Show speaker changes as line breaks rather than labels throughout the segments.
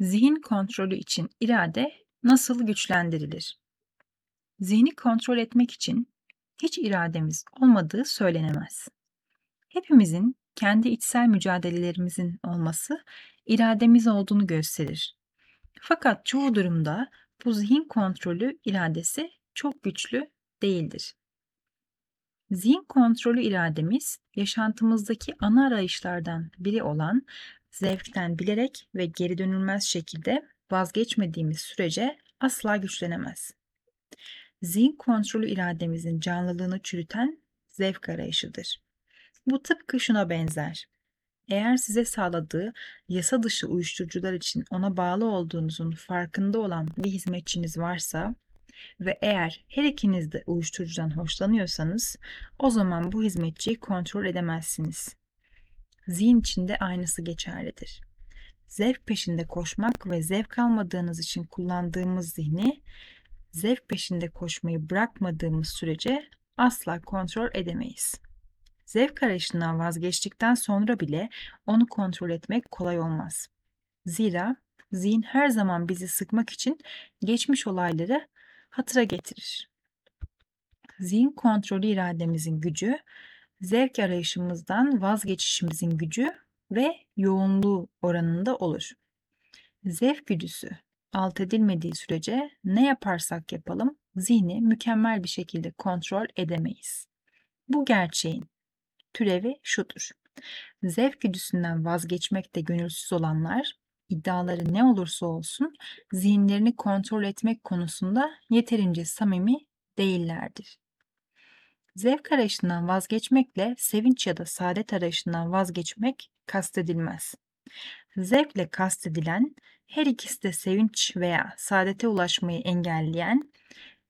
Zihin kontrolü için irade nasıl güçlendirilir? Zihni kontrol etmek için hiç irademiz olmadığı söylenemez. Hepimizin kendi içsel mücadelelerimizin olması irademiz olduğunu gösterir. Fakat çoğu durumda bu zihin kontrolü iradesi çok güçlü değildir. Zihin kontrolü irademiz yaşantımızdaki ana arayışlardan biri olan zevkten bilerek ve geri dönülmez şekilde vazgeçmediğimiz sürece asla güçlenemez. Zihin kontrolü irademizin canlılığını çürüten zevk arayışıdır. Bu tıpkı şuna benzer. Eğer size sağladığı yasa dışı uyuşturucular için ona bağlı olduğunuzun farkında olan bir hizmetçiniz varsa ve eğer her ikiniz de uyuşturucudan hoşlanıyorsanız o zaman bu hizmetçiyi kontrol edemezsiniz. Zihin içinde aynısı geçerlidir. Zevk peşinde koşmak ve zevk almadığınız için kullandığımız zihni zevk peşinde koşmayı bırakmadığımız sürece asla kontrol edemeyiz. Zevk arayışından vazgeçtikten sonra bile onu kontrol etmek kolay olmaz. Zira zihin her zaman bizi sıkmak için geçmiş olayları hatıra getirir. Zihin kontrolü irademizin gücü, zevk arayışımızdan vazgeçişimizin gücü ve yoğunluğu oranında olur. Zevk güdüsü alt edilmediği sürece ne yaparsak yapalım zihni mükemmel bir şekilde kontrol edemeyiz. Bu gerçeğin türevi şudur. Zevk güdüsünden vazgeçmekte gönülsüz olanlar iddiaları ne olursa olsun zihinlerini kontrol etmek konusunda yeterince samimi değillerdir. Zevk arayışından vazgeçmekle sevinç ya da saadet arayışından vazgeçmek kastedilmez. Zevkle kastedilen her ikisi de sevinç veya saadete ulaşmayı engelleyen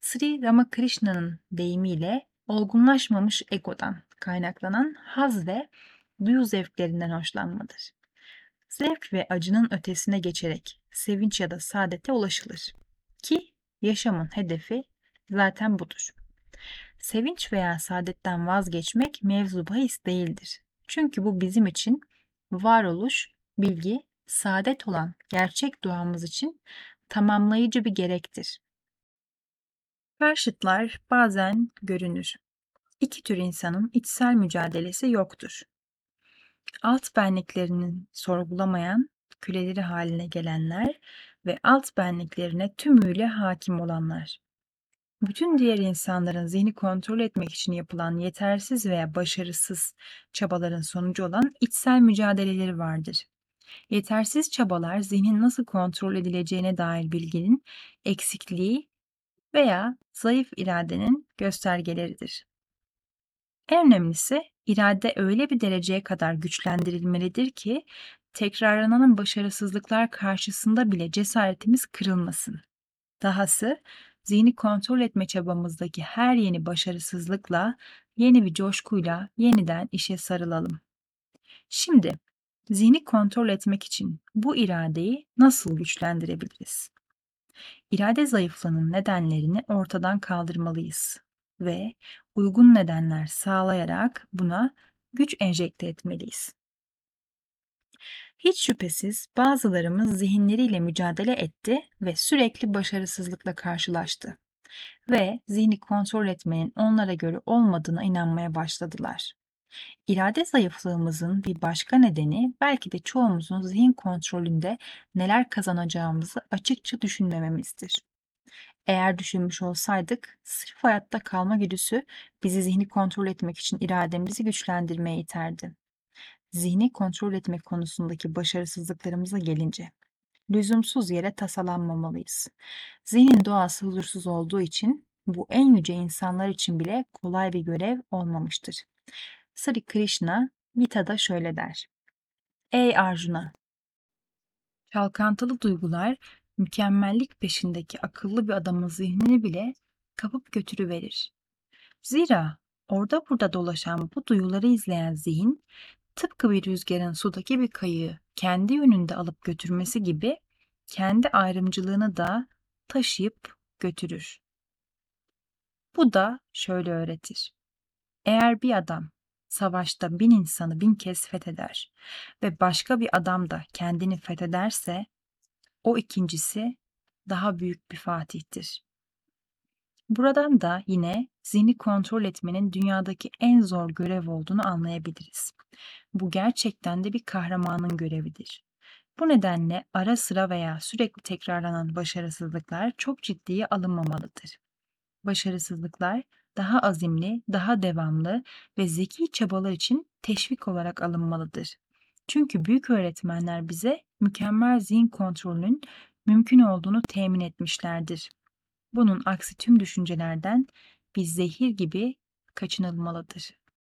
Sri Ramakrishna'nın deyimiyle olgunlaşmamış egodan kaynaklanan haz ve duyu zevklerinden hoşlanmadır. Zevk ve acının ötesine geçerek sevinç ya da saadete ulaşılır. Ki yaşamın hedefi zaten budur. Sevinç veya saadetten vazgeçmek mevzu bahis değildir. Çünkü bu bizim için varoluş, bilgi, saadet olan gerçek duamız için tamamlayıcı bir gerektir. Karşıtlar bazen görünür. İki tür insanın içsel mücadelesi yoktur. Alt benliklerinin sorgulamayan, küleleri haline gelenler ve alt benliklerine tümüyle hakim olanlar. Bütün diğer insanların zihni kontrol etmek için yapılan yetersiz veya başarısız çabaların sonucu olan içsel mücadeleleri vardır. Yetersiz çabalar zihnin nasıl kontrol edileceğine dair bilginin eksikliği veya zayıf iradenin göstergeleridir. En önemlisi irade öyle bir dereceye kadar güçlendirilmelidir ki tekrarlanan başarısızlıklar karşısında bile cesaretimiz kırılmasın. Dahası zihni kontrol etme çabamızdaki her yeni başarısızlıkla, yeni bir coşkuyla yeniden işe sarılalım. Şimdi zihni kontrol etmek için bu iradeyi nasıl güçlendirebiliriz? İrade zayıflığının nedenlerini ortadan kaldırmalıyız ve uygun nedenler sağlayarak buna güç enjekte etmeliyiz. Hiç şüphesiz bazılarımız zihinleriyle mücadele etti ve sürekli başarısızlıkla karşılaştı ve zihni kontrol etmenin onlara göre olmadığına inanmaya başladılar. İrade zayıflığımızın bir başka nedeni belki de çoğumuzun zihin kontrolünde neler kazanacağımızı açıkça düşünmememizdir. Eğer düşünmüş olsaydık, sırf hayatta kalma güdüsü bizi zihni kontrol etmek için irademizi güçlendirmeye iterdi. Zihni kontrol etmek konusundaki başarısızlıklarımıza gelince, lüzumsuz yere tasalanmamalıyız. Zihnin doğası huzursuz olduğu için bu en yüce insanlar için bile kolay bir görev olmamıştır. Sri Krishna Gita'da şöyle der. Ey Arjuna! Çalkantılı duygular mükemmellik peşindeki akıllı bir adamın zihnini bile kapıp götürüverir. Zira orada burada dolaşan bu duyuları izleyen zihin tıpkı bir rüzgarın sudaki bir kayığı kendi yönünde alıp götürmesi gibi kendi ayrımcılığını da taşıyıp götürür. Bu da şöyle öğretir. Eğer bir adam savaşta bin insanı bin kez fetheder ve başka bir adam da kendini fethederse o ikincisi daha büyük bir fatihtir. Buradan da yine zihni kontrol etmenin dünyadaki en zor görev olduğunu anlayabiliriz. Bu gerçekten de bir kahramanın görevidir. Bu nedenle ara sıra veya sürekli tekrarlanan başarısızlıklar çok ciddiye alınmamalıdır. Başarısızlıklar daha azimli, daha devamlı ve zeki çabalar için teşvik olarak alınmalıdır. Çünkü büyük öğretmenler bize mükemmel zihin kontrolünün mümkün olduğunu temin etmişlerdir. Bunun aksi tüm düşüncelerden bir zehir gibi kaçınılmalıdır.